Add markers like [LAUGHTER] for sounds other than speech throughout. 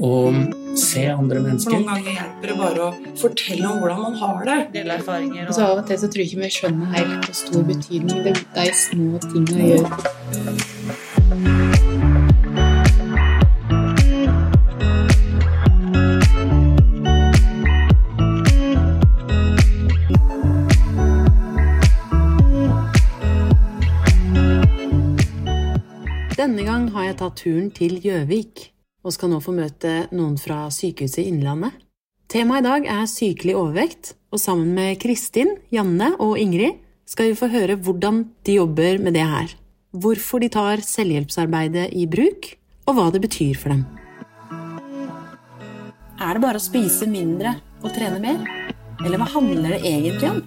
og se andre For mennesker. noen ganger hjelper det bare å fortelle om hvordan man har det. Dele erfaringer Og så av og til så tror jeg ikke vi skjønner helt hvor stor betydning det, de små tingene gjør. Denne gang har jeg tatt turen til Gjøvik, og skal nå få møte noen fra Sykehuset Innlandet. Temaet i dag er sykelig overvekt, og sammen med Kristin, Janne og Ingrid skal vi få høre hvordan de jobber med det her. Hvorfor de tar selvhjelpsarbeidet i bruk, og hva det betyr for dem. Er det bare å spise mindre og trene mer? Eller hva handler det egentlig om?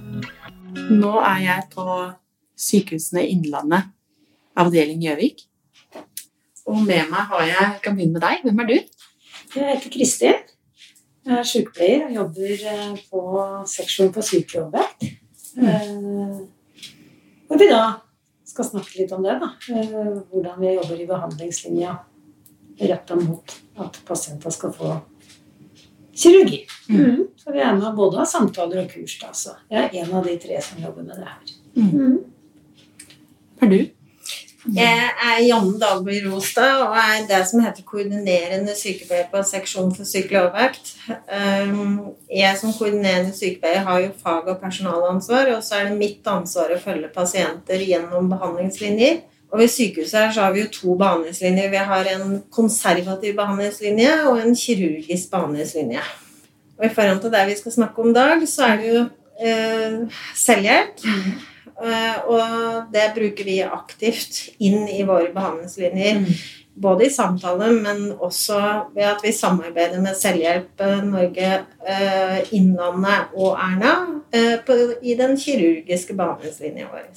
Nå er jeg på Sykehusene Innlandet, avdeling Gjøvik. Og med meg har jeg Jeg kan begynne med deg. Hvem er du? Jeg heter Kristin. Jeg er sykepleier og jobber eh, på seksjon på sykejobbet. Mm. Eh, Og vi da skal snakke litt om det, da. Eh, Hvordan vi jobber i behandlingslinja retta mot at pasienter skal få kirurgi. Mm. Så vi er med både av samtaler og kurs. da, så Jeg er en av de tre som jobber med det her. Mm. Er du? Jeg er Janne Dalby Rostad og er det som heter koordinerende sykepleier på seksjon for sykelig overvekt. Um, Jeg som koordinerende sykepleier har jo fag- og personalansvar, og så er det mitt ansvar å følge pasienter gjennom behandlingslinjer. Og ved sykehuset her så har vi jo to behandlingslinjer. Vi har en konservativ behandlingslinje og en kirurgisk behandlingslinje. Og i forhold til det vi skal snakke om i dag, så er det jo eh, selvhjelp. Eh, og det bruker vi aktivt inn i våre behandlingslinjer. Både i samtale, men også ved at vi samarbeider med Selvhjelp eh, Norge, eh, Innlandet og Erna eh, i den kirurgiske behandlingslinja vår.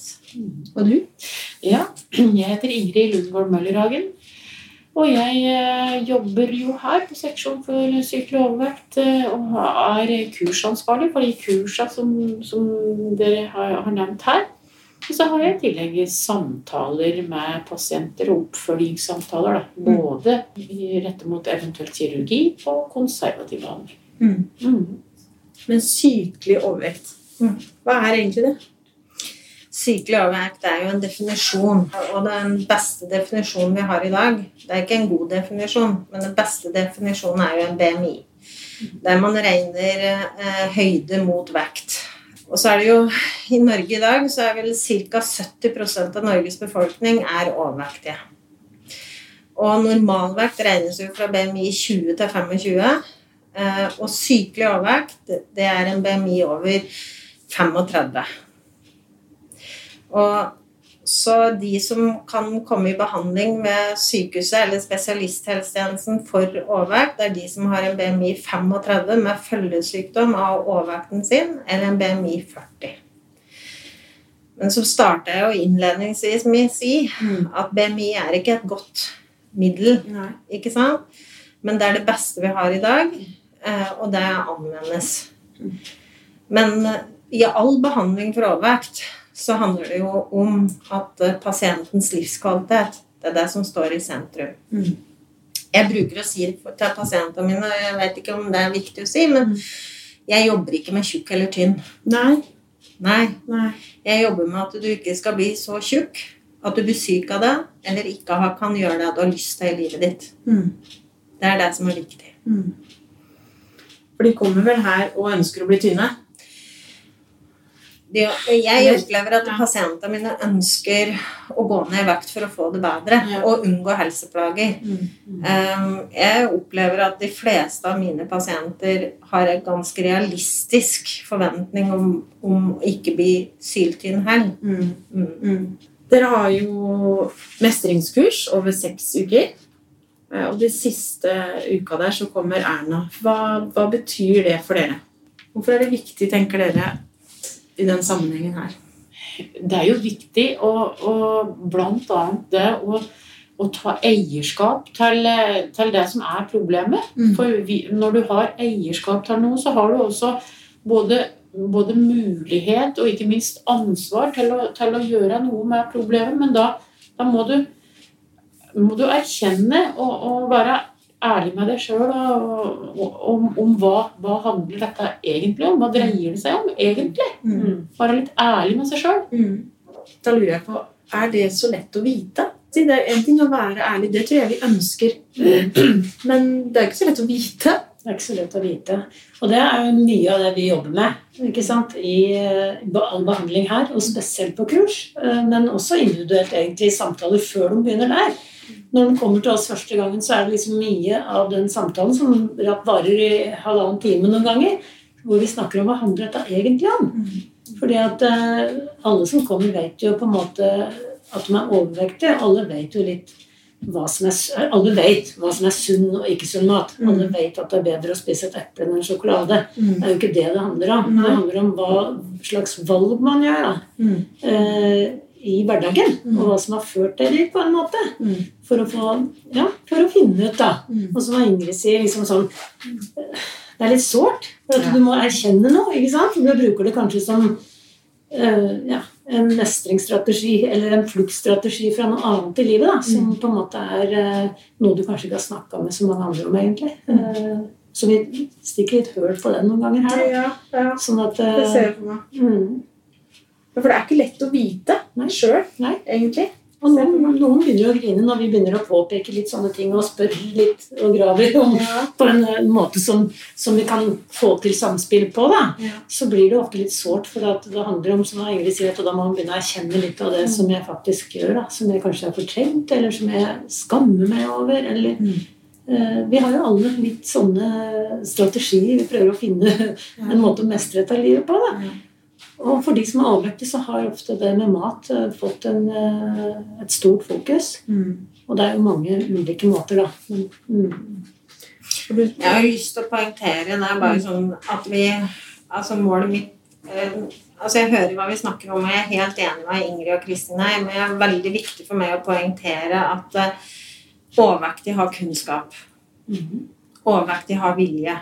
Og du? Ja, [CLEARS THROAT] jeg heter Ingrid Lundgård Møllerhagen. Og jeg eh, jobber jo her på seksjon for sykelig overvekt eh, og er kursansvarlig for de kursa som, som dere har, har nevnt her. Og så har jeg i tillegg samtaler med pasienter og oppfølgingssamtaler. Da. Både i- rettet mot eventuelt kirurgi og konservativ behandling. Mm. Mm. Men sykelig overvekt. Hva er egentlig det? Sykelig overvekt er jo en definisjon, og den beste definisjonen vi har i dag Det er ikke en god definisjon, men den beste definisjonen er jo en BMI. Der man regner eh, høyde mot vekt. Og så er det jo I Norge i dag så er vel ca. 70% av Norges befolkning er overvektige. Og normalvekt regnes jo fra BMI 20 til 25. Eh, og sykelig overvekt, det er en BMI over 35. Og så de som kan komme i behandling ved sykehuset eller spesialisthelsetjenesten for overvekt, det er de som har en BMI 35 med følgesykdom av overvekten sin, eller en BMI 40. Men så starter jeg jo innledningsvis med å si at BMI er ikke et godt middel, Nei. ikke sant? Men det er det beste vi har i dag, eh, og det anvendes. Men eh, i all behandling for overvekt så handler det jo om at eh, pasientens livskvalitet det er det som står i sentrum. Mm. Jeg bruker å si det til pasientene mine, og jeg vet ikke om det er viktig å si, men jeg jobber ikke med tjukk eller tynn. Nei. Nei, Nei. jeg jobber med at du ikke skal bli så tjukk at du blir syk av det, eller ikke kan gjøre det du har lyst til i livet ditt. Mm. Det er det som er viktig. Mm. For de kommer vel her og ønsker å bli tynne? De, jeg opplever at pasientene mine ønsker å gå ned i vekt for å få det bedre Ja. og unngå helseplager. Um, jeg opplever at de fleste av mine pasienter har en ganske realistisk forventning om, om å ikke bli syltynn heller. Mm. Mm. Mm. Dere har jo mestringskurs over seks uker. Eh, Og de siste uka der så kommer Erna. Hva, hva betyr det for dere? Hvorfor er det viktig, tenker dere, i den sammenhengen her? det er jo viktig å, å blant annet det å, å ta eierskap til, til det som er problemet. Mm. For vi, når du har eierskap til noe, så har du også både, både mulighet og ikke minst ansvar til å, til å gjøre noe med problemet. Men da, da må, du, må du erkjenne og, og være ærlig med deg sjøl om, om hva, hva handler dette egentlig om. Hva dreier det seg om egentlig? Mm. Være litt ærlig med seg sjøl. Mm. Da lurer jeg på, er det så lett å vite? Det er en ting å være ærlig, det tror jeg vi ønsker. Men det er ikke så lett å vite. Det er ikke så lett å vite. Og det er jo mye av det vi jobber med ikke sant? i all behandling her, og spesielt på kurs. eh, Men også individuelt egentlig i samtaler før de begynner der. Når den kommer til oss første gangen, så er det liksom mye av den samtalen som varer i halvannen time noen ganger, hvor vi snakker om hva handler dette egentlig om. Fordi at eh, alle som kommer, vet jo på en måte at de er overvektige. Alle vet jo litt hva som er, alle vet hva som er sunn og ikke sunn mat. Alle vet at det er bedre å spise et eple enn en sjokolade. Det er jo ikke det det handler om. Det handler om hva slags valg man gjør da, eh, i hverdagen. Og hva som har ført deg dit, på en måte. For å, få, ja, for å finne ut, da. Og som Ingrid sier, liksom sånn Det er litt sårt. For at du må erkjenne noe. ikke sant? Du bruker det kanskje som eh, ja, en mestringsstrategi eller en fluktstrategi fra noe annet i livet. Da, som på en måte er eh, noe du kanskje ikke har snakka med så mange andre om, egentlig. Eh, så vi stikker litt høl på den noen ganger her. Da. Ja, ja. Sånn at eh, Det ser jeg for meg. Mm, For det er ikke lett å vite sjøl, egentlig. Og noen, noen begynner å grine når vi begynner å påpeke litt sånne ting og spør litt og graver om på en eh, måte som, som vi kan få til samspill på. da. Ja. Så blir det ofte litt sårt, for at det handler om som Ingrid sier, at da må man begynne å erkjenne litt av det som jeg faktisk gjør. da, Som jeg kanskje har fortrengt, eller som jeg skammer meg over. eller... eh, Vi har jo alle litt sånne strategier. Vi prøver å finne en måte å mestre dette livet på. da. Og for de som er overvektige, så har ofte det med mat eh, fått en, eh, et stort fokus. Og det er jo mange ulike måter, da. Men, mm. Jeg har lyst til å poengtere det er bare sånn at vi Altså målet mitt eh, Altså Jeg hører hva vi snakker om, og jeg er helt enig med Ingrid og Kristin her, men det er veldig viktig for meg å poengtere at overvektige har kunnskap. Overvektige har vilje.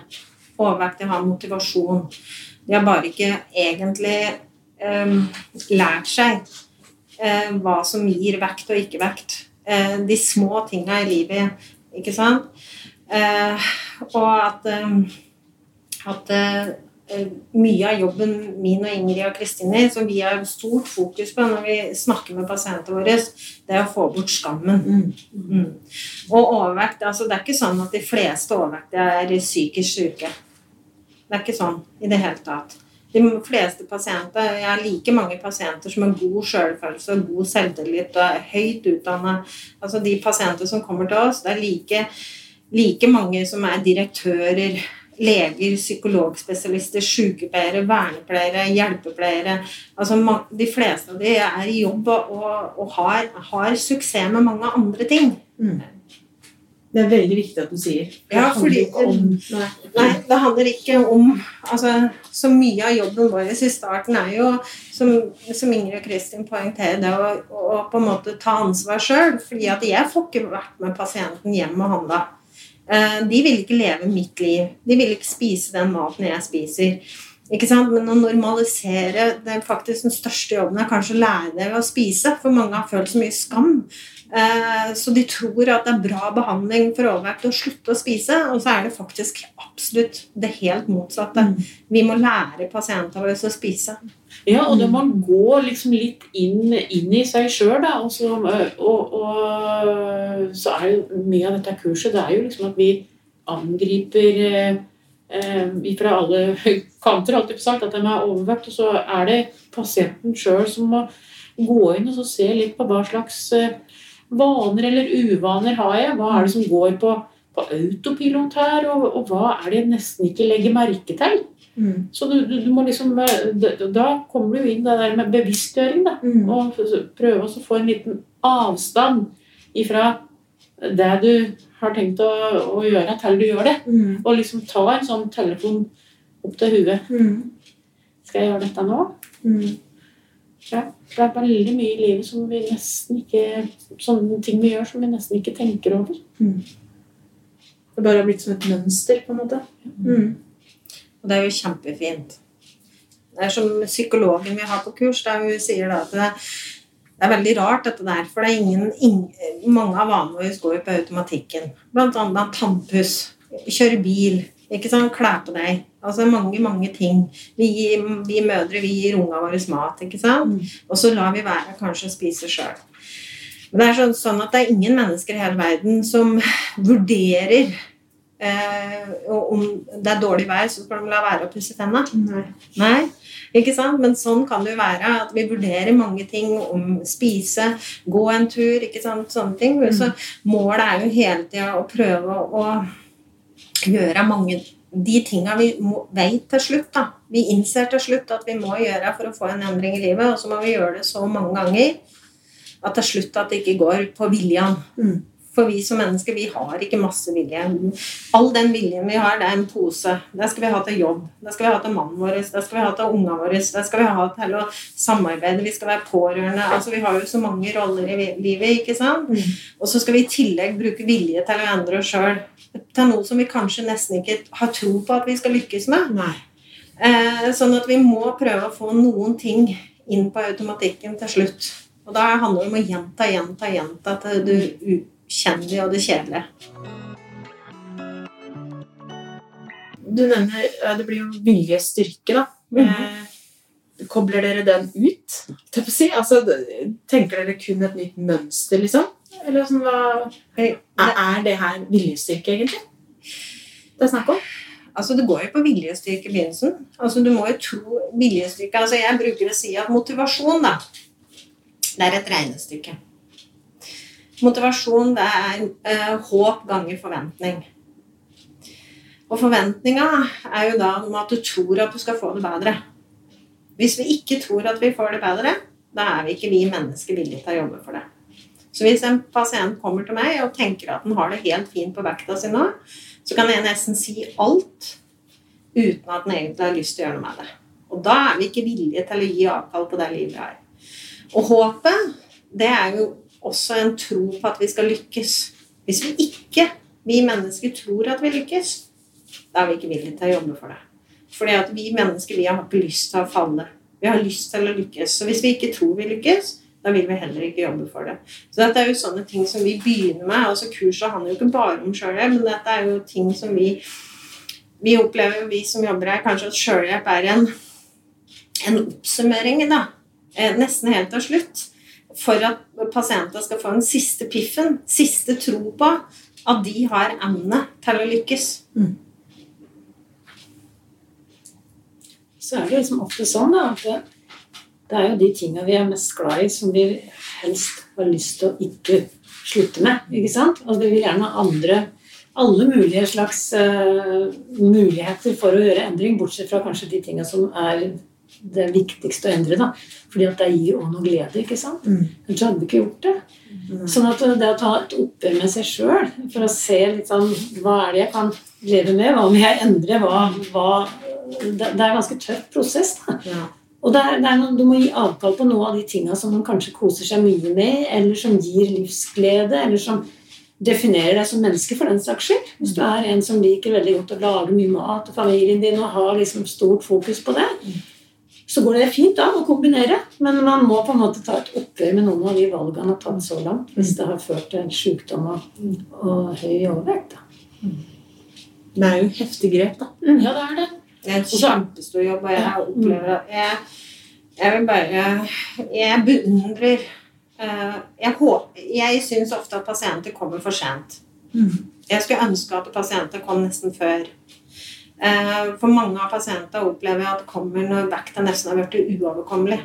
Overvektige har motivasjon. De har bare ikke egentlig um, lært seg uh, hva som gir vekt og ikke vekt. Uh, de små tinga i livet, ikke sant? Uh, og at, eh, at mye av jobben min og Ingrid og Kristine, som vi har stort fokus på når vi snakker med pasientene våre, det er å få bort skammen. Mm. Og overvekt altså Det er ikke sånn at de fleste overvektige er psykisk syke. Det er ikke sånn i det hele tatt. De fleste pasienter, Jeg har like mange pasienter som har god selvfølelse og god selvtillit og er høyt utdannet. Altså De pasienter som kommer til oss, det er like, like mange som er direktører, leger, psykologspesialister, sykepleiere, vernepleiere, hjelpepleiere. Altså De fleste av de er i jobb og, og, har, har suksess med mange andre ting. Det er veldig viktig at du sier. Det Ja, fordi- om Nei. Nei, det handler ikke om altså, Så mye av jobben vår i starten er jo, som, som Ingrid og Kristin poengterer, det å, å på en måte ta ansvar sjøl. Fordi at jeg får ikke vært med pasienten hjem og handla. Eh, De vil ikke leve mitt liv. De vil ikke spise den maten jeg spiser. Ikke sant? Men å normalisere det er faktisk Den største jobben er kanskje å lære dem å spise. For mange har følt så mye skam. Eh, Så de tror at det er bra behandling for overvekt å slutte å spise, og så er det faktisk absolutt det helt motsatte. Vi må lære pasientene våre å spise. Ja, og da må man gå liksom litt inn, inn i seg sjøl, da. Og så, og, og så er jo mye av dette kurset det er jo liksom at vi angriper eh, eh, fra alle kanter alltid sagt at de er overvekt, og så er det pasienten sjøl som må gå inn og så se litt på hva slags eh, vaner eller uvaner har jeg. Hva er det som går på, på autopilot her, og, og hva er det jeg nesten ikke legger merke til? Mm. Så du, du, du må liksom eh, da- kommer du inn det der med bevisstgjøring, da. Mm. Og prøve å få en liten avstand ifra det du har tenkt å, å gjøre, til du gjør det. Mm. Og liksom ta en sånn telefon opp til huet. Mm. Skal jeg gjøre dette nå? Mm. Ja, det er veldig mye i livet som vi nesten ikke Sånne ting vi gjør som vi nesten ikke tenker over. Det bare har blitt som et mønster, på en måte. Mm. Og det er jo kjempefint. Det er som psykologen vi har på kurs, der hun sier da at det, det er veldig rart dette der, for det er ingen, ingen mange av vanene våre går jo på automatikken. Blant annet tannpuss, kjøre bil, ikke sant, kle på deg. Altså mange, mange ting. Vi, vi mødre vi gir unga våre mat, ikke sant? Og så lar vi være kanskje å spise sjøl. Men det er sånn, sånn at det er ingen mennesker i hele verden som vurderer eh, om det er dårlig vær, så skal de la være å pusse tenna. Nei. Nei, ikke sant? Men sånn kan det jo være at vi vurderer mange ting om spise, gå en tur, ikke sant? sånne ting. Så målet er jo hele tida å prøve å, å gjøre mange de tinga vi veit til slutt. da. Vi innser til slutt at vi må gjøre for å få en endring i livet, og så må vi gjøre det så mange ganger at til slutt at det ikke går på viljen. Mm. For vi som mennesker, vi har ikke masse vilje. All den viljen vi har, det er en pose. Det skal vi ha til jobb. Det skal vi ha til mannen vår, det skal vi ha til ungene våre, det skal vi ha til å samarbeide, vi skal være pårørende. Altså, vi har jo så mange roller i livet, ikke sant? Mm. Og så skal vi i tillegg bruke vilje til å endre oss sjøl til noe som vi kanskje nesten ikke har tro på at vi skal lykkes med. Nei. Eh, sånn at vi må prøve å få noen ting inn på automatikken til slutt. Og da handler det om å gjenta, gjenta, gjenta til det ukjennelige og det kjedelige. Du nevner Det blir jo viljestyrke, da. Eh, Kobler dere den ut? Si? Altså, tenker dere kun et nytt mønster, liksom? Eller sånn, hva, er det her viljestyrke, egentlig? Det er snakk om? Altså, Det går jo på viljestyrke i begynnelsen. Altså, Du må jo tro viljestyrke. Altså, Jeg bruker å si at motivasjon, da, det er et regnestykke. Motivasjon, det er eh, håp ganger forventning. Og forventninga er jo da om at du tror at du skal få det bedre. Hvis vi ikke tror at vi får det bedre, da er vi ikke vi mennesker villige til å jobbe for det. Så hvis en pasient kommer til meg og tenker at den har det helt fint på vekta si nå, så kan jeg nesten si alt uten at den egentlig har lyst til å gjøre noe med det. Og da er vi ikke villige til å gi avkall på det livet vi har. Og håpet, det er jo også en tro på at vi skal lykkes. Hvis vi ikke, vi mennesker, tror at vi lykkes, da er vi ikke villige til å jobbe for det. Fordi at vi mennesker vi har ikke lyst til å falle. Vi har lyst til å lykkes. Så hvis vi ikke tror vi lykkes, da vil vi heller ikke jobbe for det. Så dette er jo sånne ting som vi begynner med. altså Kurset handler jo ikke bare om sjølhjelp, men dette er jo ting som vi vi opplever vi som jobber her, kanskje at sjølhjelp er en, en oppsummering, da. Eh, Nesten helt til slutt. For at pasienter skal få den siste piffen, siste tro på at de har evne til å lykkes. så er det liksom ofte sånn da, at det, det er jo de tinga vi er mest glad i, som vi helst har lyst til å ikke slutte med. ikke sant? Og vi vil gjerne ha andre alle mulige slags uh, muligheter for å gjøre endring, bortsett fra kanskje de tinga som er det viktigste å endre. da, fordi at det gir òg noe glede. ikke sant? Mm. Ellers hadde vi ikke gjort det. Sånn at det å ta et oppgjør med seg sjøl, for å se litt sånn Hva er det jeg kan leve med? Hva må jeg endre? Hva, hva det, det er en ganske tøff prosess. da. Ja. Og det er, det er noe, Du må gi avkall på noe av de tinga som man kanskje koser seg mye med, eller som gir livsglede, eller som definerer deg som menneske, for den saks skyld. Hvis du er en som liker veldig godt å lage mye mat, og familien din, og har liksom stort fokus på det, så går det fint an å kombinere. Men man må på en måte ta et oppgjør med noen av de valgene man har tatt så langt, hvis det har ført til en sykdom og, og høy overvekt. da. Det er jo heftig grep, da. Ja, det er det. Det er en kjempestor jobb, og jeg opplever at jeg, jeg vil bare Jeg beundrer eh, Jeg, håper, jeg syns ofte at pasienter kommer for sent. Jeg skulle ønske at pasienter kom nesten før. Eh, For mange av pasienter opplever at det kommer når vekta nesten har blitt uoverkommelig.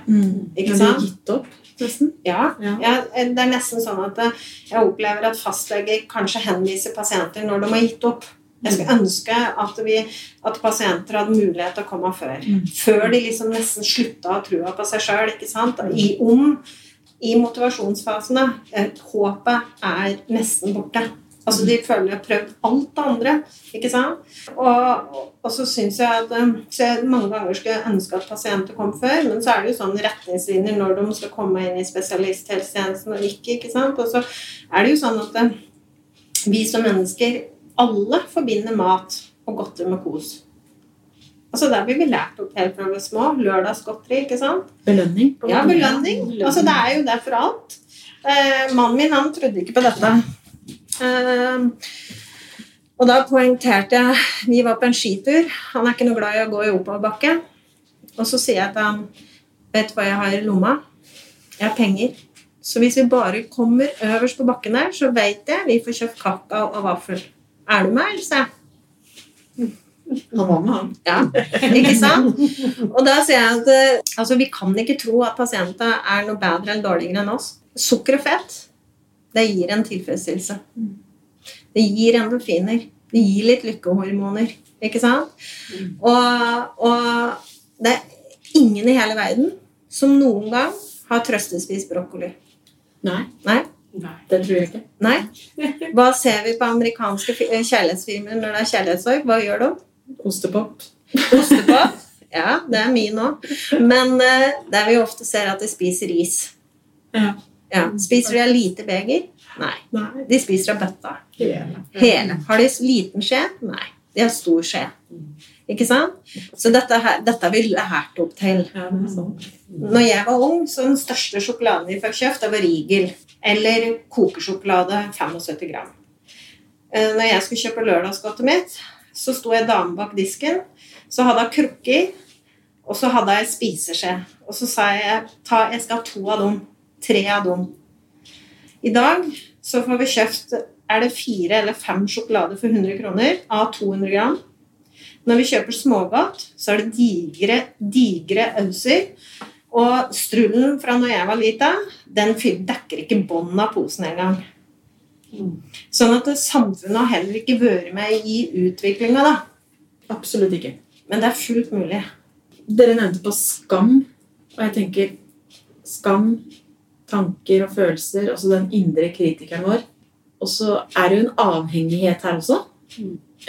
Ikke sant? sant? gitt opp, nesten. Ja, Ja. ja, det er nesten sånn at eh, jeg opplever at fastleger kanskje henviser pasienter når de har gitt opp. Jeg skulle ønske at, vi, at pasienter hadde mulighet til å komme før. Før de liksom nesten slutta å trua på seg sjøl. I, om i motivasjonsfasene. eh, Håpet er nesten borte. Altså De føler de har prøvd alt det andre. ikke sant? Og, og så syns jeg at eh, så jeg mange ganger skulle ønske at pasienter kom før, men så er det jo sånn retningslinjer når de skal komme inn i spesialisthelsetjenesten og ikke. ikke sant? Og så er det jo sånn at eh, vi som mennesker alle forbinder mat og godteri med kos. Altså Der blir vi lært opp helt fra vi er små. Lørdagsgodteri, ikke sant? Belønning. på Ja, belønning. Altså, det er jo det for alt. Eh, mannen min han trodde ikke på dette. Eh, og da poengterte jeg Vi var på en skitur. Han er ikke noe glad i å gå i oppoverbakke. Og så sier jeg til han Vet du hva jeg har i lomma? Jeg har penger. Så hvis vi bare kommer øverst på bakken der, så vet jeg vi får kjøpt kakao og vaffel. Er du med, Else? Han var med, han. Ja, ikke sant? Og da sier jeg at eh, altså, vi kan ikke tro at pasienter er noe bedre eller dårligere enn oss. Sukker og fett, det gir en tilfredsstillelse. Det gir endorfiner. Det gir litt lykkehormoner, ikke sant? Og, og det er ingen i hele verden som noen gang har trøstespist brokkoli. Nei, Nei? Nei. det tror jeg ikke. Nei? Hva ser vi på amerikanske eh, kjærlighetsfilmer når det er kjærlighetssorg? Hva gjør de? Ostepop. Ostepop. Ja, det er min òg. Men det der vi ofte ser at de spiser ris. Ja. Ja. Spiser de av lite beger? Nei. Nei. De spiser av bøtta. Hele. Hele. Har de liten skje? Nei. De har stor skje. Ikke sant? Så dette, her, dette har vi lært opp til. Ja, sånn. Når jeg var ung, så den største sjokoladen vi fikk kjøpt, det var Rigel. Eller kokesjokolade 75 gram. Eh, Når jeg skulle kjøpe lørdagsgodtet mitt, så sto jeg dame bak disken. Så hadde hun krukker, og så hadde jeg spiseskje. Og så sa jeg ta, jeg skal ha to av dem. Tre av dem. I dag så får vi kjøpt er det fire eller fem sjokolader for 100 kroner av 200 gram. Når vi kjøper smågodt, så er det digre, digre auser. Og strullen fra når jeg var lita, den dekker ikke bånden av posen engang. Sånn at samfunnet har heller ikke vært med i utviklinga, da. Absolutt ikke. Men det er fullt mulig. Dere nevnte på skam, og jeg tenker skam, tanker og følelser, altså den indre kritikeren vår. Og så er det jo en avhengighet her også.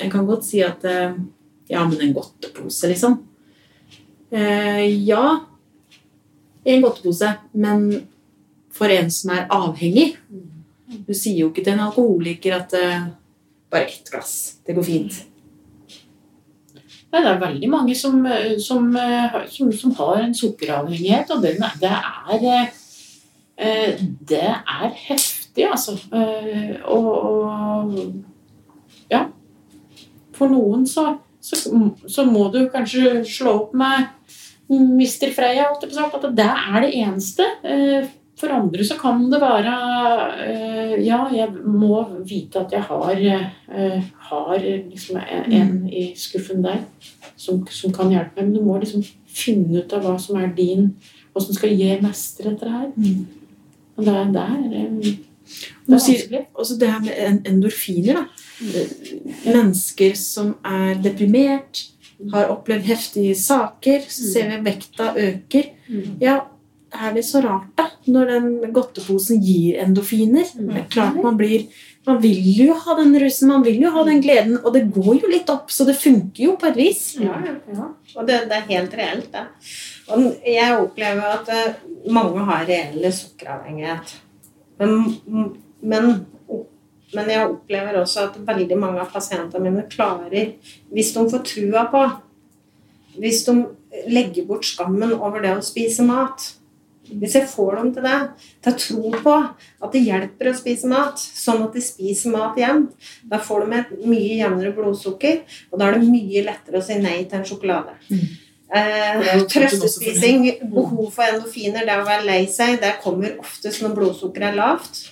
En kan godt si at eh, ja, men en godtepose, liksom. Eh, ja, en godtepose, men for en som er avhengig Du sier jo ikke til en alkoholiker at eh, bare ett glass, det går fint. Nei, det er veldig mange som, som, som, som har en sukkeravhengighet, og er, det er Det er heftig, altså. Eh, Og, og ja. For noen så, så, så må du kanskje slå opp med Mr. Freya, at det er det eneste. Eh, For andre så kan det være eh, Ja, jeg må vite at jeg har, eh, har liksom en, en i skuffen der som, som kan hjelpe meg. Men du må liksom finne ut av hva som er din Åssen skal jeg mestre dette her. Og det, er- er, eh, det er vanskelig. også det her med endorfiner, da. Mennesker som er deprimert, har opplevd heftige saker, så ser vi vekta øker. Ja, er det så rart, da? Når den godteposen gir endorfiner. Det er klart man blir Man vil jo ha den rusen, man vil jo ha den gleden, og det går jo litt opp, så det funker jo på et vis. Ja, ja. Og det, det er helt reelt, det. Og jeg opplever at eh, mange har reelle sukkeravhengighet. Men, men, men jeg opplever også at veldig mange av pasientene mine klarer, hvis de får trua på Hvis de legger bort skammen over det å spise mat Hvis jeg får dem til det, til å tro på at det hjelper å spise mat, sånn at de spiser mat jevnt, da får de et mye jevnere blodsukker, og da er det mye lettere å si nei til en sjokolade. Mm. Eh, trøstespising, behov for endofiner, det å være lei seg, det kommer oftest når blodsukkeret er lavt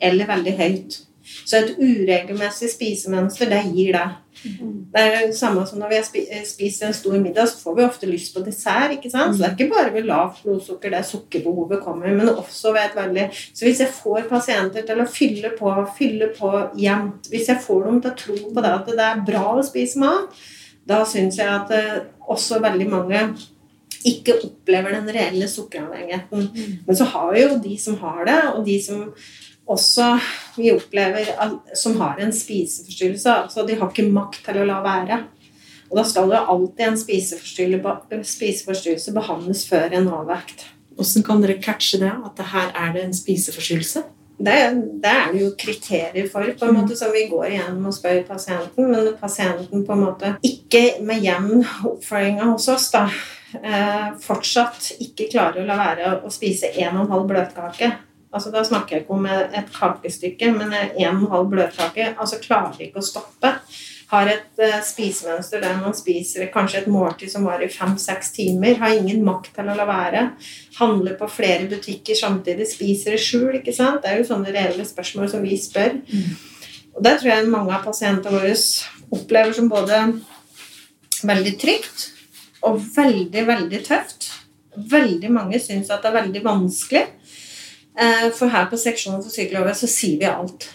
eller veldig høyt. Så et uregelmessig spisemønster, det gir det. Det er det samme som når vi har eh, spist en stor middag, så får vi ofte lyst på dessert. ikke sant? Så det er ikke bare ved lavt blodsukker det sukkerbehovet kommer, men også ved et veldig Så hvis jeg får pasienter til å fylle på, fylle på jevnt, hvis jeg får dem til å tro på det at det er bra å spise mat, da syns jeg at eh, også veldig mange ikke opplever den reelle sukkeravhengigheten. Men så har vi jo de som har det, og de som også vi opplever at- som har en spiseforstyrrelse. Altså de har ikke makt til å la være. Og da skal jo alltid en spiseforstyrrelse, behandles før en overvekt. Hvordan kan dere catche det? At det her er det en spiseforstyrrelse? Det, det er det jo kriterier for, på en måte, som vi går igjennom og spør pasienten. Men pasienten på en måte ikke med jevn oppfølging hos oss da, eh, fortsatt ikke klarer å la være å spise 1,5 bløtkake altså Da snakker jeg ikke om et kakestykke, men 1,5 bløtkake. altså Klarer ikke å stoppe. Har et uh, spisemønster der man spiser kanskje et måltid som varer fem-seks timer. Har ingen makt til å la være. Handler på flere butikker samtidig. Spiser i skjul. ikke sant? Det er jo sånne reelle spørsmål som vi spør. Og det tror jeg mange av pasientene våre opplever som både veldig trygt og veldig, veldig tøft. Veldig mange syns at det er veldig vanskelig. Eh, For her på seksjonen for sykkelloven så sier vi alt.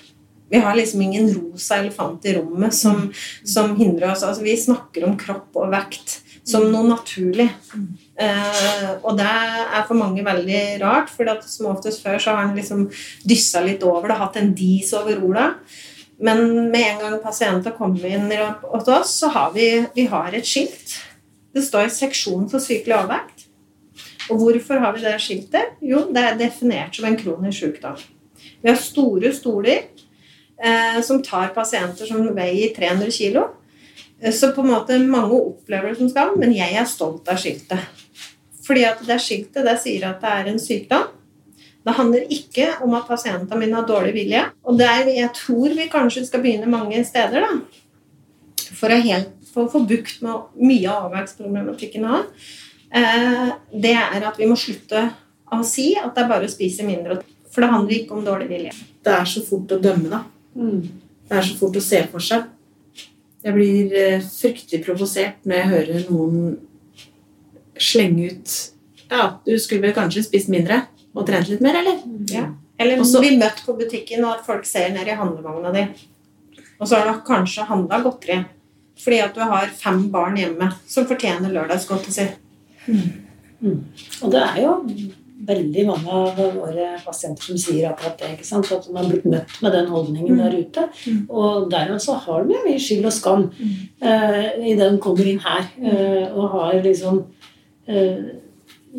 Vi har liksom ingen rosa elefant i rommet som, som hindrer oss. Altså, vi snakker om kropp og vekt som noe naturlig. Eh, og det er for mange veldig rart, for som oftest før så har en liksom dyssa litt over det, hatt en dis over orda. Men med en gang pasienter kommer inn hos oss, så har vi, vi har et skilt. Det står 'seksjon for sykelig overvekt'. Og hvorfor har vi det skiltet? Jo, det er definert som en kronisk sykdom. Vi har store stoler eh, som tar pasienter som veier 300 kg. Så på en måte mange opplever det som skam, men jeg er stolt av skiltet. Fordi at det skiltet det sier at det er en sykdom. Det handler ikke om at pasientene mine har dårlig vilje. Og det er, jeg tror vi kanskje skal begynne mange steder da, for å, helt, for å få bukt med mye av avverksproblematikken. nå. Eh, det er at vi må slutte å si at det er bare å spise mindre. For det handler ikke om dårlig vilje. Det er så fort å dømme, da. Det er så fort å se for seg. Jeg blir eh, fryktelig provosert når jeg hører noen slenge ut Ja, du skulle vel kanskje spist mindre og trent litt mer, eller? Ja. Eller Også- bli møtt på butikken, og at folk ser ned i handlevogna di. Og så har du kanskje handla godteri fordi at du har fem barn hjemme som fortjener lørdagsgodtet sitt. Og det er jo veldig mange av våre pasienter som sier akkurat det. ikke sant? At de har blitt møtt med den holdningen der ute. Og dermed så har de jo mye skyld og skam eh, i det de kommer inn her Uh, og har liksom uh,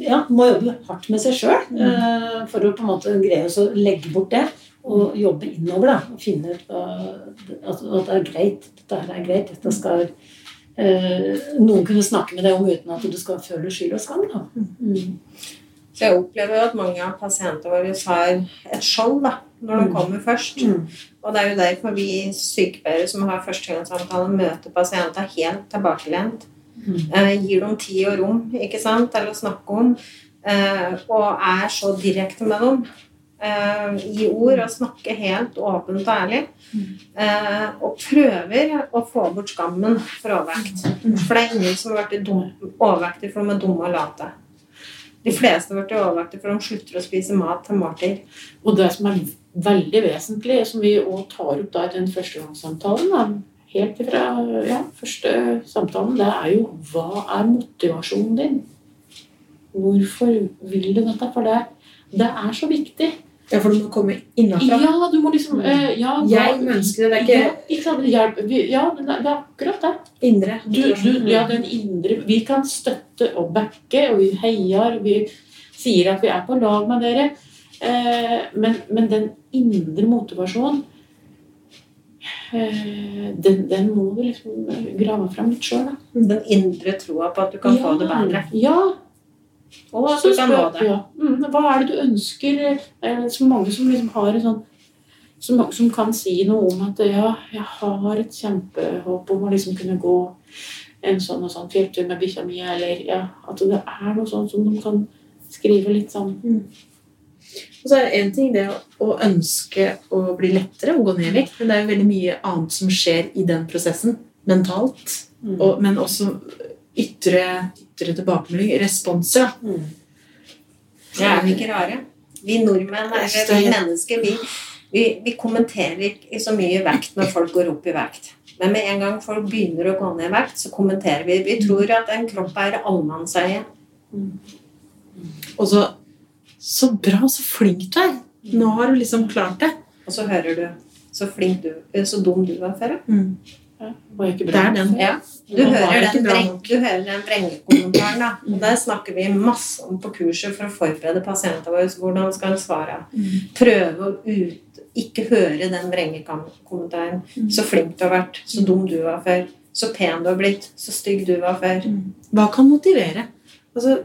Ja, må jobbe hardt med seg sjøl uh, for å på en måte greie å legge bort det. Og jobbe innover da, og finne ut at, at det er greit. Dette er greit. Dette skal noen kunne snakke med deg om uten at du skal føle skyld og skam. da. Mm. Så jeg opplever jo at mange av pasientene våre har et skjold da, når de kommer først. Mm. Og det er jo derfor vi sykepleiere som har førstegangssamtale, møter pasienter helt tilbakelent. Mm. Eh, gir dem tid og rom ikke sant, til å snakke om. Eh, og er så direkte med dem eh, i ord og snakke helt åpent og ærlig. Eh, og prøver å få bort skammen for overvekt. For det er ingen som har vært dum, overvektige for de er dumme og late. De fleste har vært overvektige for de slutter å spise mat til måltid. Og det som er veldig vesentlig, som vi også tar opp da i den førstegangssamtalen, da, helt fra ja, første samtalen, det er jo hva er motivasjonen din? Hvorfor vil du dette? For det, det er så viktig. Ja, for du må komme innafra. Ja, du må liksom uh, ja, Jeg ønsker det. Det ikke, ja, ikke sant? Hjelp. Vi- Ja, det er er akkurat det. indre. Du, du, ja, den indre Vi kan støtte og backe, og vi heier, vi sier at vi er på lag med dere. Uh, men, men den indre motivasjonen uh, den, den må du liksom grave fram litt sjøl. Den indre troa på at du kan få det bedre. Ja. Og at så du kan nå det. Ja. Mm, hva er det du ønsker? Det er så mange som liksom har en sånn som, som kan si noe om at ja, jeg har et kjempehåp om å liksom kunne gå en sånn og sånn fjelltur med bikkja mi, eller ja, at det er noe sånt som de kan skrive litt sånn Og så er en ting det å ønske å bli lettere og gå ned i vekt, men det er jo veldig mye annet som skjer i den prosessen mentalt. Mm. Og, men også ytre, ytre tilbakemelding, respons, ja. Mm. Det er vi ikke rare. Vi nordmenn, eller vi mennesker, vi, vi, vi kommenterer ikke så mye vekt når folk går opp i vekt. Men med en gang folk begynner å gå ned i vekt, så kommenterer vi. Vi tror at en kropp er allemannseie. Og så Så bra, så flink du er. Nå har du liksom klart det. og så hører du så flink du, så dum du var før. Mm. Det er den. Ja. Du, hører den breng, du hører den vrengekommentaren, da. Og der snakker vi masse om på kurset for å forberede pasientene våre. Hvordan skal svare? Prøve å ut, ikke høre den vrengekommentaren. Så flink du har vært. Så dum du var før. Så pen du har blitt. Så stygg du var før. Hva kan motivere? Altså,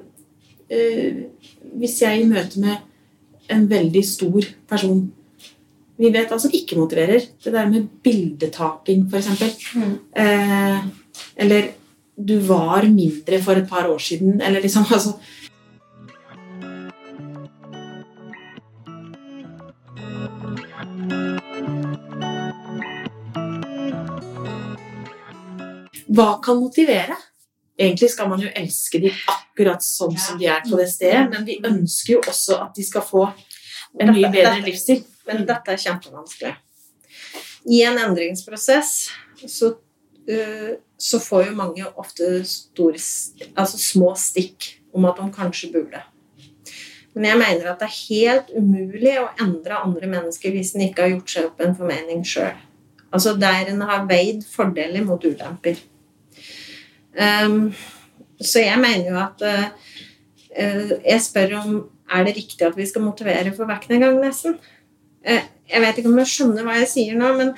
øh, hvis jeg i møte med en veldig stor person Vi vet hva som ikke motiverer. Det der med bildetaking, f.eks. Eh, eller du var mindre for et par år siden, eller liksom [LAUGHS] altså, Hva kan motivere? Egentlig skal man jo elske de akkurat sånn som de er på det stedet, men vi ønsker jo også at de skal få en mye bedre livsstil. Men dette er kjempevanskelig. I en endringsprosess så, uh, så får jo mange ofte store, altså små stikk om at de kanskje burde. Men jeg mener at det er helt umulig å endre andre mennesker hvis en ikke har gjort seg opp en formening sjøl. Altså der en har veid fordeler mot ulemper. Um, så jeg mener jo at uh, Jeg spør om er det riktig at vi skal motivere for vekt en gang, nesten. Eh, Jeg vet ikke om jeg skjønner hva jeg sier nå, men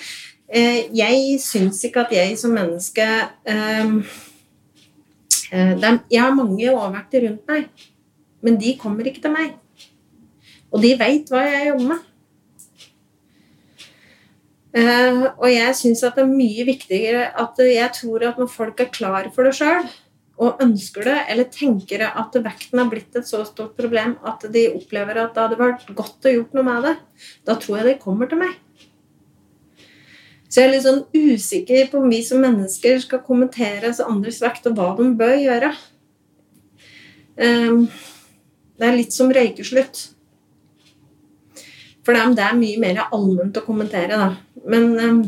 eh, jeg syns ikke at jeg som menneske ehm, eh, Jeg har mange overvekter rundt meg, men de kommer ikke til meg. Og de veit hva jeg jobber med. Og jeg syns at det er mye viktigere at jeg tror at når folk er klar for det sjøl, og ønsker det, eller tenker at vekten har blitt et så stort problem at de opplever at det hadde vært godt å gjort noe med det, da tror jeg de kommer til meg. Så jeg er litt sånn usikker på om vi som mennesker skal kommentere andres vekt, og hva de bør gjøre. Ehm, det er litt som røykeslutt. For det er mye mer allment å kommentere, da. Men ehm,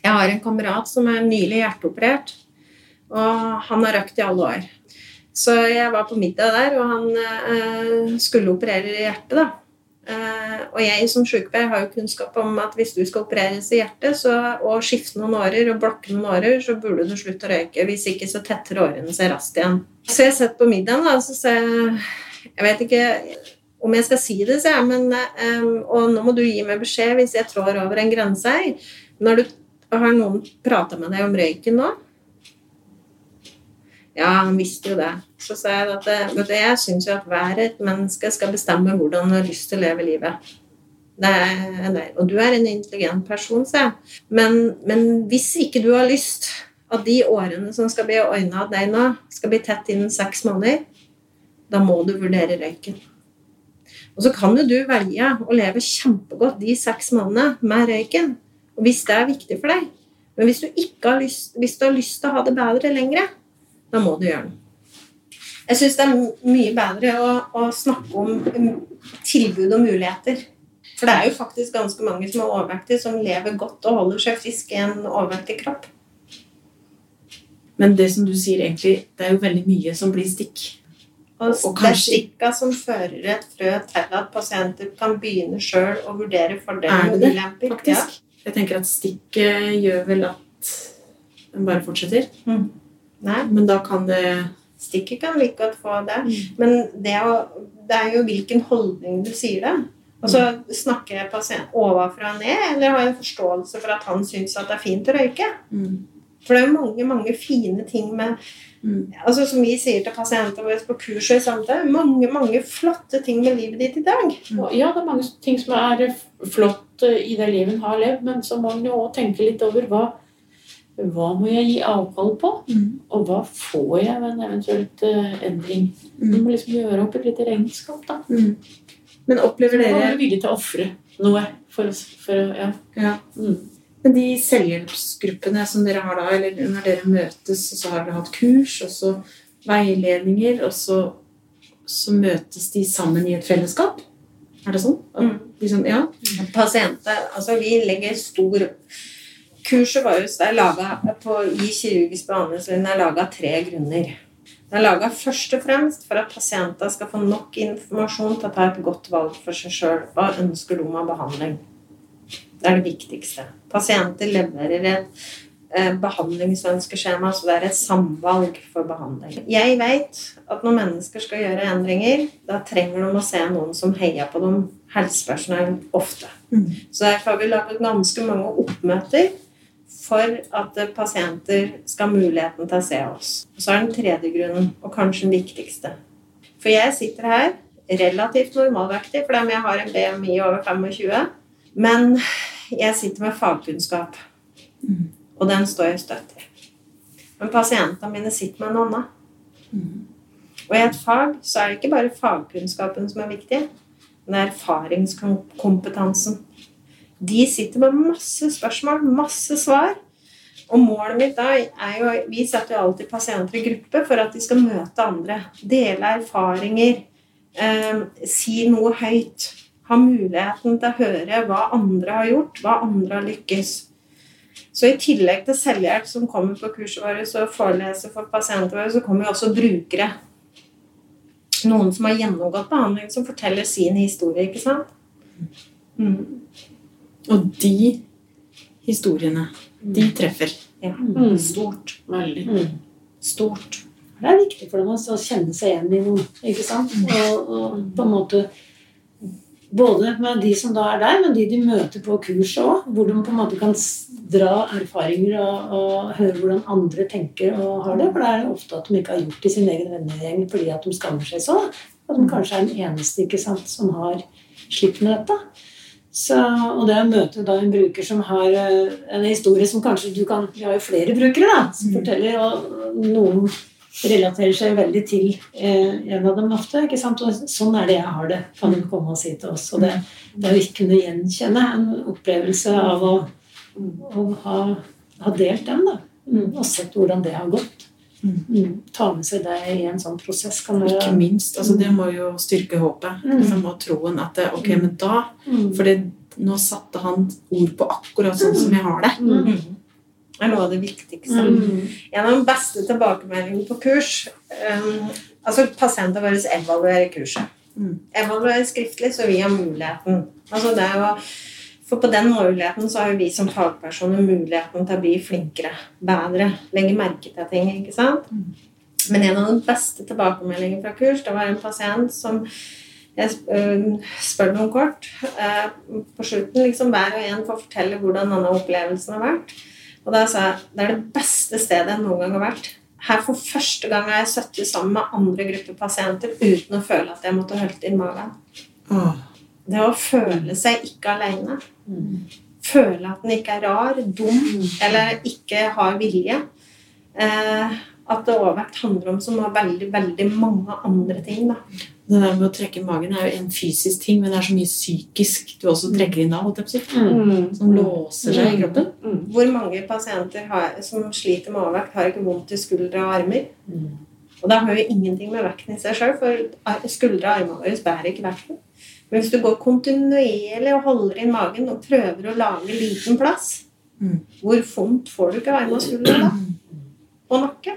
jeg har en kamerat som er nylig hjerteoperert. Og han har røkt i alle år. Så jeg var på middag der, og han eh, skulle operere i hjertet. da. Eh, og jeg som sykepleier har jo kunnskap om at hvis du skal opereres i hjertet så, og skifte noen årer og blokke noen årer, så burde du slutte å røyke. Hvis ikke så tetter årene seg raskt igjen. Så jeg sitter på middagen, da, og så sier jeg Jeg vet ikke om jeg skal si det, sier jeg, men eh, Og nå må du gi meg beskjed hvis jeg trår over en grense her. Når du, har noen prata med deg om røyken nå? Ja, han visste jo det. Så sa jeg at eh, vet du, jeg syns jo at hver et menneske skal bestemme hvordan han har lyst til å leve livet. Det. Og du er en intelligent person, sa jeg. Men, men hvis ikke du har lyst at de årene som skal bli ordna av deg nå, skal bli tett innen seks måneder, da må du vurdere røyken. Og så kan jo du velge å leve kjempegodt de seks månedene med røyken. Hvis det er viktig for deg. Men hvis du, har lyst, hvis du har lyst til å ha det bedre lengre, da må du gjøre det. Jeg syns det er mye bedre å, å snakke om um, tilbud og muligheter. For det er jo faktisk ganske mange som er overvektige, som lever godt og holder seg friske i en overvektig kropp. Men det som du sier egentlig, det er jo veldig mye som blir stikk. Og, Og det er stikka som fører et frø til at pasienter kan begynne sjøl å vurdere Er fordeler og ulemper. faktisk? Jeg tenker at stikket gjør vel at den bare fortsetter. Ja. Nei, Men da kan det stikket kan like godt få det. Mm. Men det, å, det er jo hvilken holdning du sier det. Altså, Snakker jeg pasient ovenfra og ned, eller har jeg en forståelse for at han syns at det er fint å røyke? mm. For det er jo mange mange fine ting med Mm. altså Som vi sier til pasientene våre på kurs og i samtale, mange mange flotte ting med livet ditt i dag. Mm. Ja, det er mange ting som er flott eh, i det livet en har levd, men så må en jo også tenke litt over hva, hva må jeg gi avkall på, Mm. og hva får jeg ved en eventuelt uh, endring. Mm. Du må liksom gjøre opp et lite regnskap, da. Mm. Men opplever dere... er villig til å ofre noe for, oss. for ja. ja. Mm. Men de selvhjelpsgruppene som dere har da, eller når dere møtes, og så har dere hatt kurs, og så veiledninger, og så, så møtes de sammen i et fellesskap? Er det sånn? Mm. liksom, ja? Pasienter Altså, vi legger stor Kurset vårt er laget på, i kirurgisk behandling den er laga av tre grunner. Den er laga først og fremst for at pasienter skal få nok informasjon til å ta et godt valg for seg sjøl. Hva ønsker de av behandling? Det er det viktigste. Pasienter leverer et eh, behandlingsønskeskjema, så det er et samvalg for behandling. Jeg vet at når mennesker skal gjøre endringer, da trenger de å se noen som heier på dem, helsepersonell, ofte. Så derfor har vi laget ganske mange oppmøter for at pasienter skal ha muligheten til å se oss. Og så er den tredje grunnen, og kanskje den viktigste. For jeg sitter her relativt normalvektig, fordi om jeg har en BMI over 25, men jeg sitter med fagkunnskap, og den står jeg støtt i. Men pasientene mine sitter med en annen. Og i et fag så er det ikke bare fagkunnskapen som er viktig, men er erfaringskompetansen. De sitter med masse spørsmål, masse svar. Og målet mitt da er jo Vi setter jo alltid pasienter i gruppe for at de skal møte andre. Dele erfaringer. Eh, si noe høyt. Ha muligheten til å høre hva andre har gjort, hva andre har lykkes. Så i tillegg til selvhjelp som kommer på kurset vårt og foreleser for pasientene våre, så kommer jo også brukere. Noen som har gjennomgått behandling, som forteller sin historie, ikke sant? Mm. Og de historiene, de treffer. Ja. Mm. Stort. Veldig. Mm. Stort. Det er viktig for dem å kjenne seg igjen i noen. ikke sant? Og, og på en måte Både med de som da er der, men de de møter på kurset òg. Hvor de på en måte kan dra erfaringer og, og høre hvordan andre tenker og har det. For det er ofte at de ikke har gjort det i sin egen vennegjeng fordi at de skammer seg så. At de kanskje er den eneste ikke sant, som har slitt med dette. Så, og det å møte da en bruker som har eh, en historie som kanskje du kan Vi har jo flere brukere da, som forteller, og noen relaterer seg veldig til eh, en av dem ofte. ikke sant? Og sånn er det jeg har det, kan hun komme og si til oss. Og det, det å ikke kunne gjenkjenne en opplevelse av å, å ha, ha delt den, da. Mm, og sett hvordan det har gått. Mm, ta med seg det i en sånn prosess kan være Ikke minst. Altså, det må jo styrke håpet. Mm. Og troen at det, ok, men da mm. For nå satte han ord på akkurat sånn som jeg har det. Mm. Det er noe av det viktigste. Mm. En av de beste tilbakemeldingene på kurs um, Altså, pasienter våre evaluerer kurset. Mm. Evaluerer skriftlig, så vi har muligheten. Altså, det er jo For på den muligheten så har jo vi som fagpersoner muligheten til å bli flinkere, bedre, legge merke til ting. ikke sant? Men en av de beste tilbakemeldingene fra kurs, det var en pasient som jeg øh, spør noen kort. eh, På slutten liksom hver og en får fortelle hvordan denne opplevelsen har vært. Og da sa jeg det er det beste stedet jeg noen gang har vært. Her for første gang har jeg sittet sammen med andre grupper pasienter uten å føle at jeg måtte hølte inn magen. Åh. Det å føle seg ikke alene. Føle at den ikke er rar, dum eller ikke har vilje. Eh, at det overvekt handler om som har veldig, veldig mange andre ting. da. Det der med å trekke magen er jo en fysisk ting, men det er så mye psykisk du også trekker inn av. holdt jeg på. Mm. Som låser seg i kroppen. Hvor mange pasienter har, som sliter med overvekt, har ikke vondt i skuldre og armer? Mm. Og det har jo ingenting med vekten i seg sjøl, for skuldre og armene våre bærer ikke vekten. Men hvis du går kontinuerlig og holder inn magen og prøver å lage liten plass, Mm. hvor vondt får du ikke være med og skulle da? Og nakke?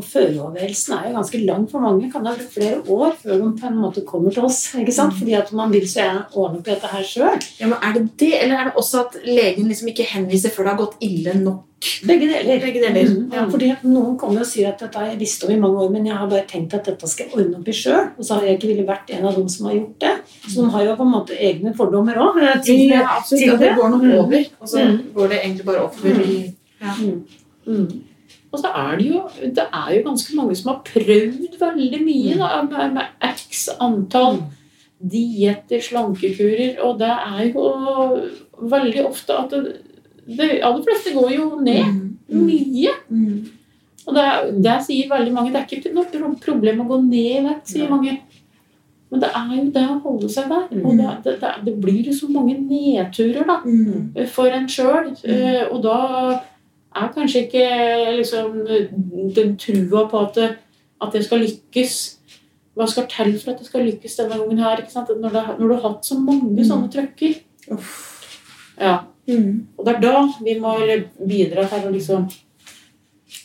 Og førerovervelsen er jo ganske lang for mange. Kan det ha brukt flere år før de på en måte kommer til oss. ikke sant? Fordi at man vil så gjerne ordne opp i dette her sjøl. Ja, men Er det det, eller er det også at legen liksom ikke henviser før det har gått ille nok? Begge deler. Begge deler. Mm, ja, fordi at Noen kommer og sier at dette har jeg visst om i mange år, men jeg har bare tenkt at dette skal jeg ordne opp i sjøl. Og så har jeg ikke ville vært en av dem som har gjort det. Så de har jo på en måte egne fordommer òg. Ja, absolutt. til det det. går nok Mm. over, og så Mm. går det egentlig bare oppover. ja, Mm. Og så er det jo det er jo ganske mange som har prøvd veldig mye da, med, med x antall dietter, slankekurer, og det er jo veldig ofte at det, det aller fleste går jo ned mye. Mm. Og det, det sier veldig mange. Det er ikke noe problem å gå ned i vekt, sier mange. Men det er jo det å holde seg der. Og det, det, blir jo så mange nedturer da, Mm. for en sjøl. Og da er kanskje ikke liksom, den trua på at, det- at det skal lykkes Hva skal til for at det skal lykkes denne gangen her? ikke sant? Når, det, når du har hatt så mange sånne trøkker. Ja. Mm. Og det er da vi må bidra til å liksom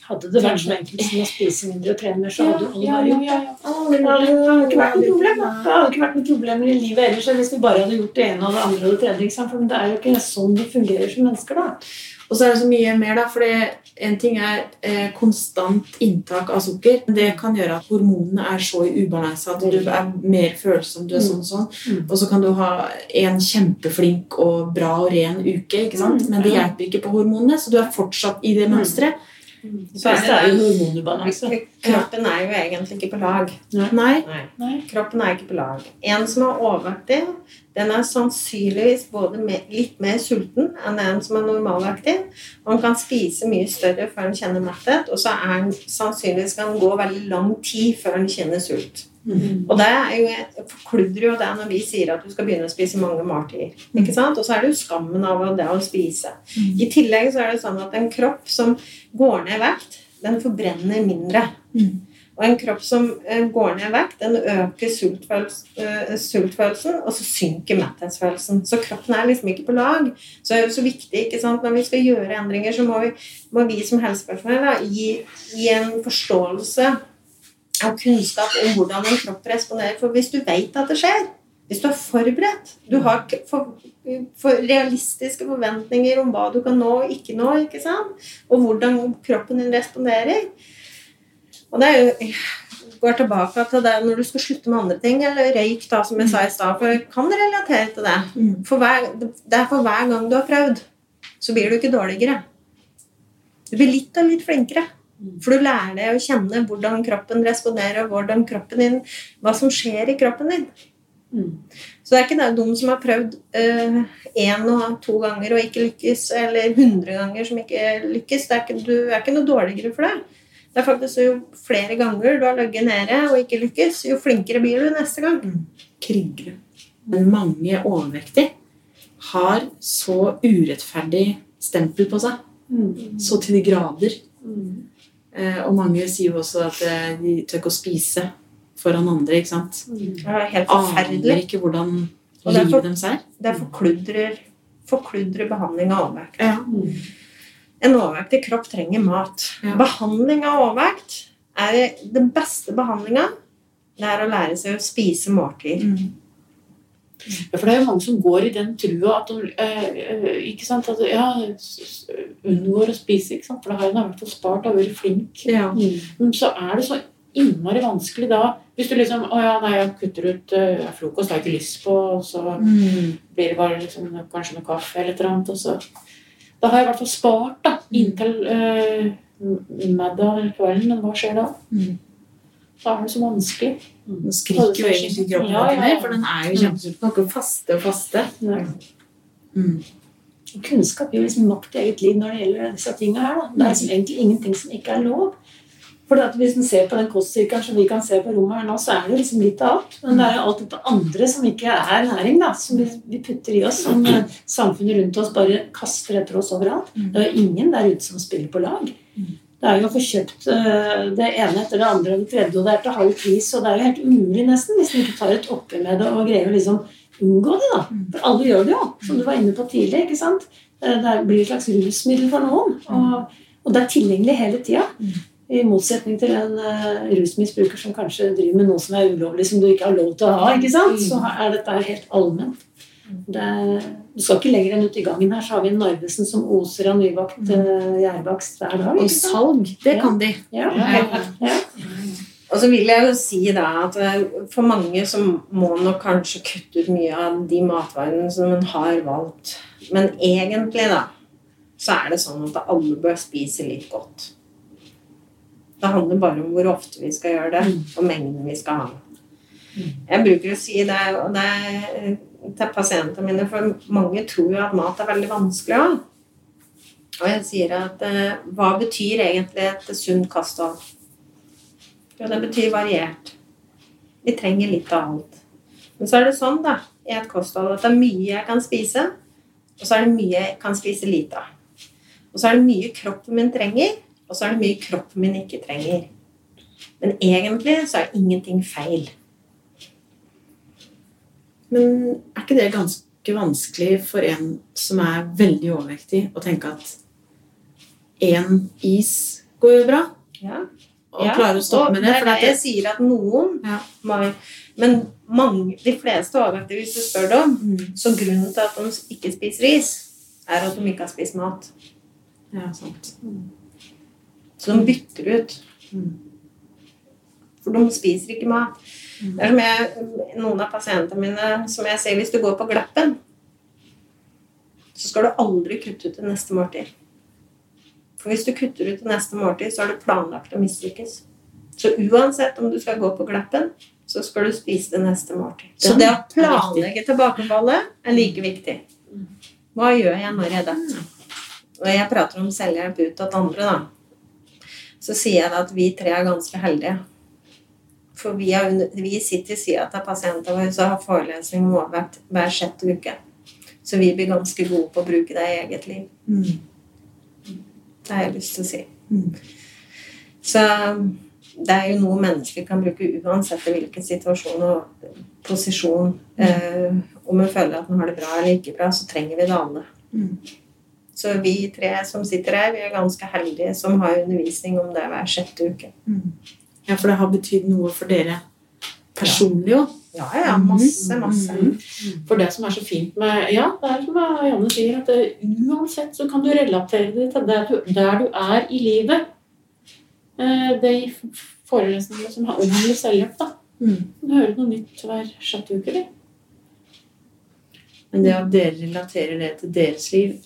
Hadde det vært så enkelt som å spise mindre og trene mer, så hadde alle ja, ja, det. ja, ja. Det hadde ikke vært noe problemer i livet ellers hvis vi bare hadde gjort det ene og det andre og det tredje. Ikke sant? For det er jo ikke sånn vi fungerer som mennesker, da. Og så er det så mye mer, da. For en ting er eh, konstant inntak av sukker. Det kan gjøre at hormonene er så i ubalanse at du er mer følsom. du er sånn og sånn. Mm. Og så kan du ha en kjempeflink og bra og ren uke, ikke sant? Mm. men det hjelper ikke på hormonene, så du er fortsatt i det mønsteret. Så det er jo hormonubalanse. Kroppen er jo egentlig ikke på lag. Nei. Nei. Kroppen er ikke på lag. En som er overvektig, den er sannsynligvis både litt mer sulten enn en som er normalvektig. Han kan spise mye større før han kjenner metthet, og så er han sannsynligvis kan gå veldig lang tid før han kjenner sult. Og det jo, forkludrer jo det når vi sier at du skal begynne å spise mange måltider. Ikke sant? Og så er det jo skammen av det å spise. I tillegg så er det sånn at en kropp som går ned i vekt, den forbrenner mindre. Og en kropp som eh, går ned i vekt, den øker sultfølels, eh, sultfølelsen, og så synker metthetsfølelsen. Så kroppen er liksom ikke på lag. Så det er jo så viktig ikke sant? når vi skal gjøre endringer, så må vi, må vi som helsepersonell da, gi, gi en forståelse og kunnskap om hvordan en kropp responderer. For hvis du vet at det skjer, hvis du er forberedt, du har for, for realistiske forventninger om hva du kan nå og ikke nå, ikke sant? og hvordan kroppen din responderer Og det er jo går tilbake til det når du skal slutte med andre ting, eller røyk, da, som jeg sa i stad, for jeg kan relatere til det. For hver, det er for hver gang du har prøvd, så blir du ikke dårligere. Du blir litt og litt flinkere. For du lærer deg å kjenne hvordan kroppen responderer, og hvordan kroppen din, hva som skjer i kroppen din. Så det er ikke de som har prøvd én og to ganger og ikke lykkes, eller hundre ganger som ikke lykkes. Det er ikke, du er ikke noe dårligere for det. Det er faktisk Jo flere ganger du har ligget nede og ikke lykkes, jo flinkere blir du neste gang. Krigere. Men mange overvektige har så urettferdig stempel på seg. Så til de grader. Eh, og mange sier jo også at eh, de tør ikke å spise foran andre. ikke sant? Det er helt Aner forferdelig. ikke hvordan livet deres er. Det forkludrer, forkludrer behandling av overvekt. Ja. En overvektig kropp trenger mat. Ja. Behandling av overvekt er den beste behandlinga. Det er å lære seg å spise måltider. Ja, for det er jo mange som går i den trua at de eh, eh, ikke sant, at, ja, unngår å spise, ikke sant? for da har hun i hvert fall spart og vært flink. Ja. Men så er det så innmari vanskelig da Hvis du liksom Å ja, nei, jeg kutter ut uh, frokost, har jeg ikke lyst på, og så Mm. blir det bare liksom, kanskje noe kaffe eller et eller annet. Og så. Da har jeg i hvert fall spart da, inntil uh, middag eller kvelden, men hva skjer da? Mm. Da er det så vanskelig. Nå skriker jo egentlig kroppen Ja, ja, mer, ja. for den er jo kjempesulten. Kan ikke faste og faste. Mm. Kunnskap gir liksom makt i eget liv når det gjelder disse tingene her. Da. Det er liksom egentlig ingenting som ikke er lov. For at Hvis en ser på den kostsirkelen som vi kan se på rommet her nå, så er det liksom litt av alt. Men det er jo alt dette andre som ikke er næring, da, som vi, putter i oss, som eh, samfunnet rundt oss bare kaster etter oss overalt. Det er jo ingen der ute som spiller på lag. Det er jo å få kjøpt eh, det ene etter det andre og det tredje, og det er til halv pris, og det er jo helt umulig nesten hvis du ikke tar et oppgjør med det og greier å liksom unngå det, da. For alle gjør det jo, som du var inne på tidlig. ikke sant? Eh, Det blir et slags rusmiddel for noen, og, og det er tilgjengelig hele tida. I motsetning til en uh, rusmisbruker som kanskje driver med noe som er ulovlig, som du ikke har lov til å ha, ikke sant? så er dette helt allment. Det du skal ikke lenger enn ut i gangen her, så har vi en Narvesen som oser av nybakt uh, gjærbakst hver dag. Og salg, det kan de. Ja. Ja. Ja. Og så vil jeg jo si da at eh, for mange så må nok kanskje kutte ut mye av de matvarene som en har valgt. Men egentlig da, så er det sånn at alle bør spise litt godt. Det handler bare om hvor ofte vi skal gjøre det, og mengden vi skal ha. Jeg bruker å si det, og det er til pasientene mine, for mange tror jo at mat er veldig vanskelig òg. Og jeg sier at eh, hva betyr egentlig et sunt kasthold? Jo, det betyr variert. Vi trenger litt av alt. Men så er det sånn da, i et kosthold at det er mye jeg kan spise, og så er det mye jeg kan spise lite av. Og så er det mye kroppen min trenger, og så er det mye kroppen min ikke trenger. Men egentlig så er ingenting feil. Men er ikke det ganske vanskelig for en som er veldig overvektig, å tenke at én is går jo bra. Ja. Og Ja, klarer å stoppe med det. For det jeg sier at noen Ja. må Men mange, de fleste overvektige, hvis du spør dem, Mm. så grunnen til at de ikke spiser is, er at de ikke har spist mat. ja, sant. Så de bytter ut. Mm. For de spiser ikke mat. Det er som jeg, noen av pasientene mine som jeg sier hvis du går på glappen, så skal du aldri kutte ut til neste måltid. For hvis du kutter ut til neste måltid, så har du planlagt å mislykkes. Så uansett om du skal gå på glappen, så skal du spise det neste måltid. Så det å planlegge tilbakefallet er like viktig. Hva gjør jeg når jeg detter? Og jeg prater om selvhjelp ut til andre, da. Så sier jeg at vi tre er ganske heldige. For vi, har, vi sitter i sida av pasientene våre og har forelesning om overvekt hver sjette uke. Så vi blir ganske gode på å bruke det i eget liv. Mm. Det har jeg lyst til å si. Mm. Så det er jo noe mennesker kan bruke uansett i hvilken situasjon og posisjon. Eh, om vi føler at en har det bra eller ikke bra, så trenger vi det alle. Mm. Så vi tre som sitter her, vi er ganske heldige som har undervisning om det hver sjette uke. Mm. Ja, for det har betydd noe for dere personlig òg. Ja, ja, masse, masse. Mhm. For det som er så fint med Ja, det er som Janne sier, at det, uansett så kan du relatere det til der du, der du er i livet. Eh, De forelesningene som har om litt selvhjelp, da. Mm. Du hører noe nytt hver sjette uke, eller? Men det at dere relaterer det til deres liv,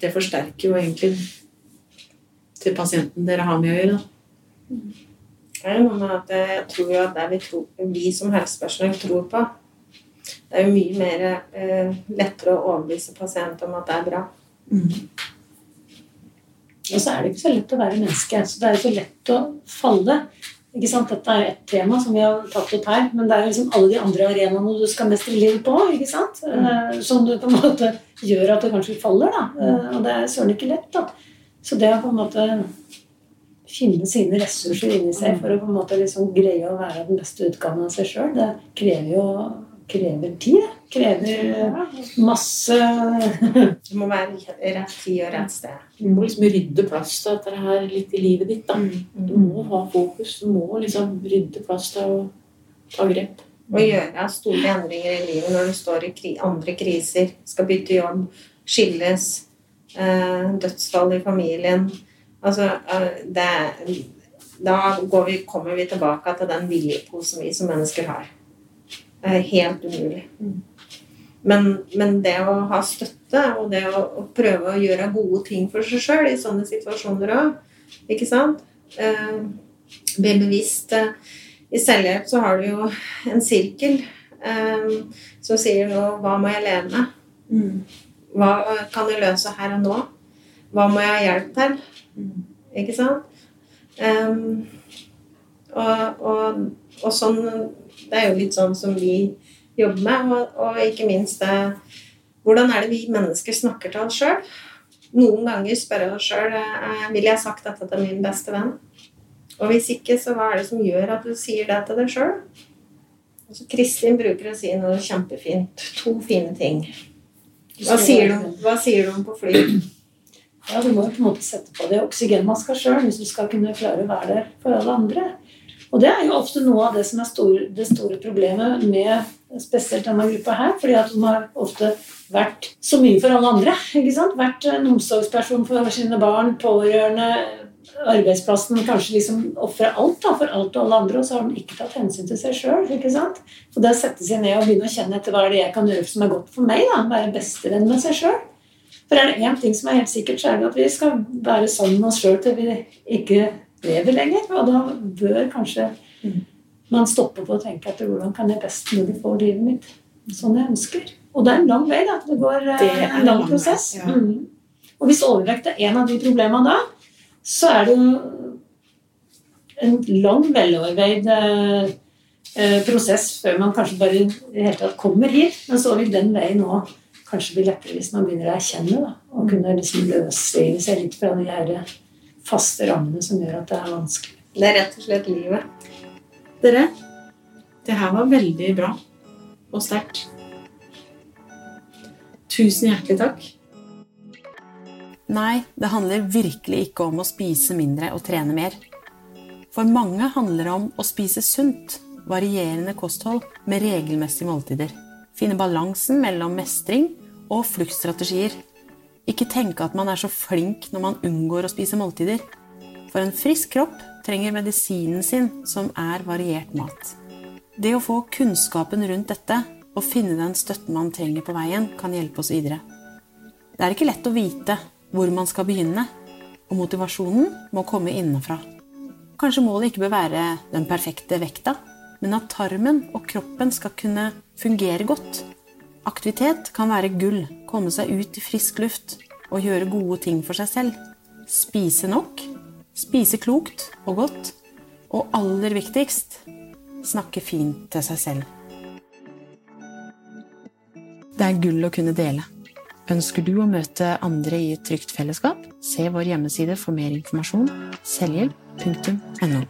det forsterker jo egentlig til pasienten dere har med å gjøre. da. Det er det noe med at jeg tror at det vi, tror, vi som helsepersonell tror på, det er jo mye mer eh, lettere å overbevise pasienter om at det er bra. Og så er det ikke så lett å være menneske. Så det er jo så lett å falle. Ikke sant? Dette er ett tema som vi har tatt opp her, men det er liksom alle de andre arenaene du skal mestre livet på, ikke sant? Eh, som du på en måte gjør at du kanskje faller. da. Eh, og det er søren ikke lett. da. Så det er på en måte finne sine ressurser inni seg for å på en måte liksom greie å være den beste utgaven av seg sjøl, det krever jo krever tid. det. Krever masse Det må være rett tid og rett sted. Du må liksom rydde plass til dette her litt i livet ditt. da. Du må ha fokus. Du må liksom rydde plass til å ta grep. Å gjøre store endringer i livet når du står i andre kriser, skal bytte jobb, skilles, eh, dødsfall i familien Altså, eh, det, da går vi, kommer vi tilbake til den viljeposen vi som mennesker har. Det er helt umulig. Men, men det å ha støtte, og det å, å prøve å gjøre gode ting for seg sjøl i sånne situasjoner òg, ikke sant? Eh, bli bevisst eh, I selvhjelp så har du jo en sirkel eh, som sier noe Hva må jeg leve med? Hva eh, kan jeg løse her og nå? Hva må jeg ha hjelp til? Ikke sant? Um, og, og, og sånn Det er jo litt sånn som vi jobber med. Og, og ikke minst det Hvordan er det vi mennesker snakker til oss sjøl? Noen ganger spør jeg oss sjøl vil jeg ha sagt dette til min beste venn. Og hvis ikke, så hva er det som gjør at du sier det til deg sjøl? Altså, Kristin bruker å si noe kjempefint. To fine ting. Hva sier du, hva sier du på fly? Ja, Du må jo på en måte sette på deg oksygenmaska sjøl hvis du skal kunne klare å være der for alle andre. Og det er jo ofte noe av det som er stor, det store problemet med spesielt denne gruppa her. fordi at de har ofte vært så mye for alle andre. ikke sant? Vært en omsorgsperson for sine barn, pårørende, arbeidsplassen. Kanskje liksom ofre alt da, for alt og alle andre, og så har de ikke tatt hensyn til seg sjøl. Og det å sette seg ned og begynne å kjenne etter hva er det jeg kan gjøre som er godt for meg. da, Være bestevenn med seg sjøl. For er det én ting som er helt sikkert, så er det at vi skal være sammen med oss sjøl til vi ikke lever lenger. Og da bør kanskje man stoppe på å tenke etter hvordan kan jeg best mulig få livet mitt sånn jeg ønsker. Og det er en lang vei. da, Det går eh, Det en lang lang prosess. ja. Mm. Og hvis overvekt er en av de problemene da, så er det jo en lang, veloverveid eh, eh, prosess før man kanskje bare i det hele tatt kommer hit. Men så vil den veien nå kanskje blir lettere hvis man begynner å erkjenne da, og kunne liksom løsrive seg litt fra de her faste rammene som gjør at det er vanskelig. Det er rett og slett livet. Dere, det her var veldig bra og sterkt. Tusen hjertelig takk. Nei, det handler virkelig ikke om å spise mindre og trene mer. For mange handler det om å spise sunt, varierende kosthold med regelmessige måltider. Finne balansen mellom mestring og fluktstrategier. Ikke tenke at man er så flink når man unngår å spise måltider. For en frisk kropp trenger medisinen sin, som er variert mat. Det å få kunnskapen rundt dette og finne den støtten man trenger på veien, kan hjelpe oss videre. Det er ikke lett å vite hvor man skal begynne, og motivasjonen må komme innenfra. Kanskje målet ikke bør være den perfekte vekta, men at tarmen og kroppen skal kunne fungere godt. Aktivitet kan være gull, komme seg ut i frisk luft og gjøre gode ting for seg selv. Spise nok, spise klokt og godt, og aller viktigst snakke fint til seg selv. Det er gull å kunne dele. Ønsker du å møte andre i et trygt fellesskap? Se vår hjemmeside for mer informasjon selvhjelp.no.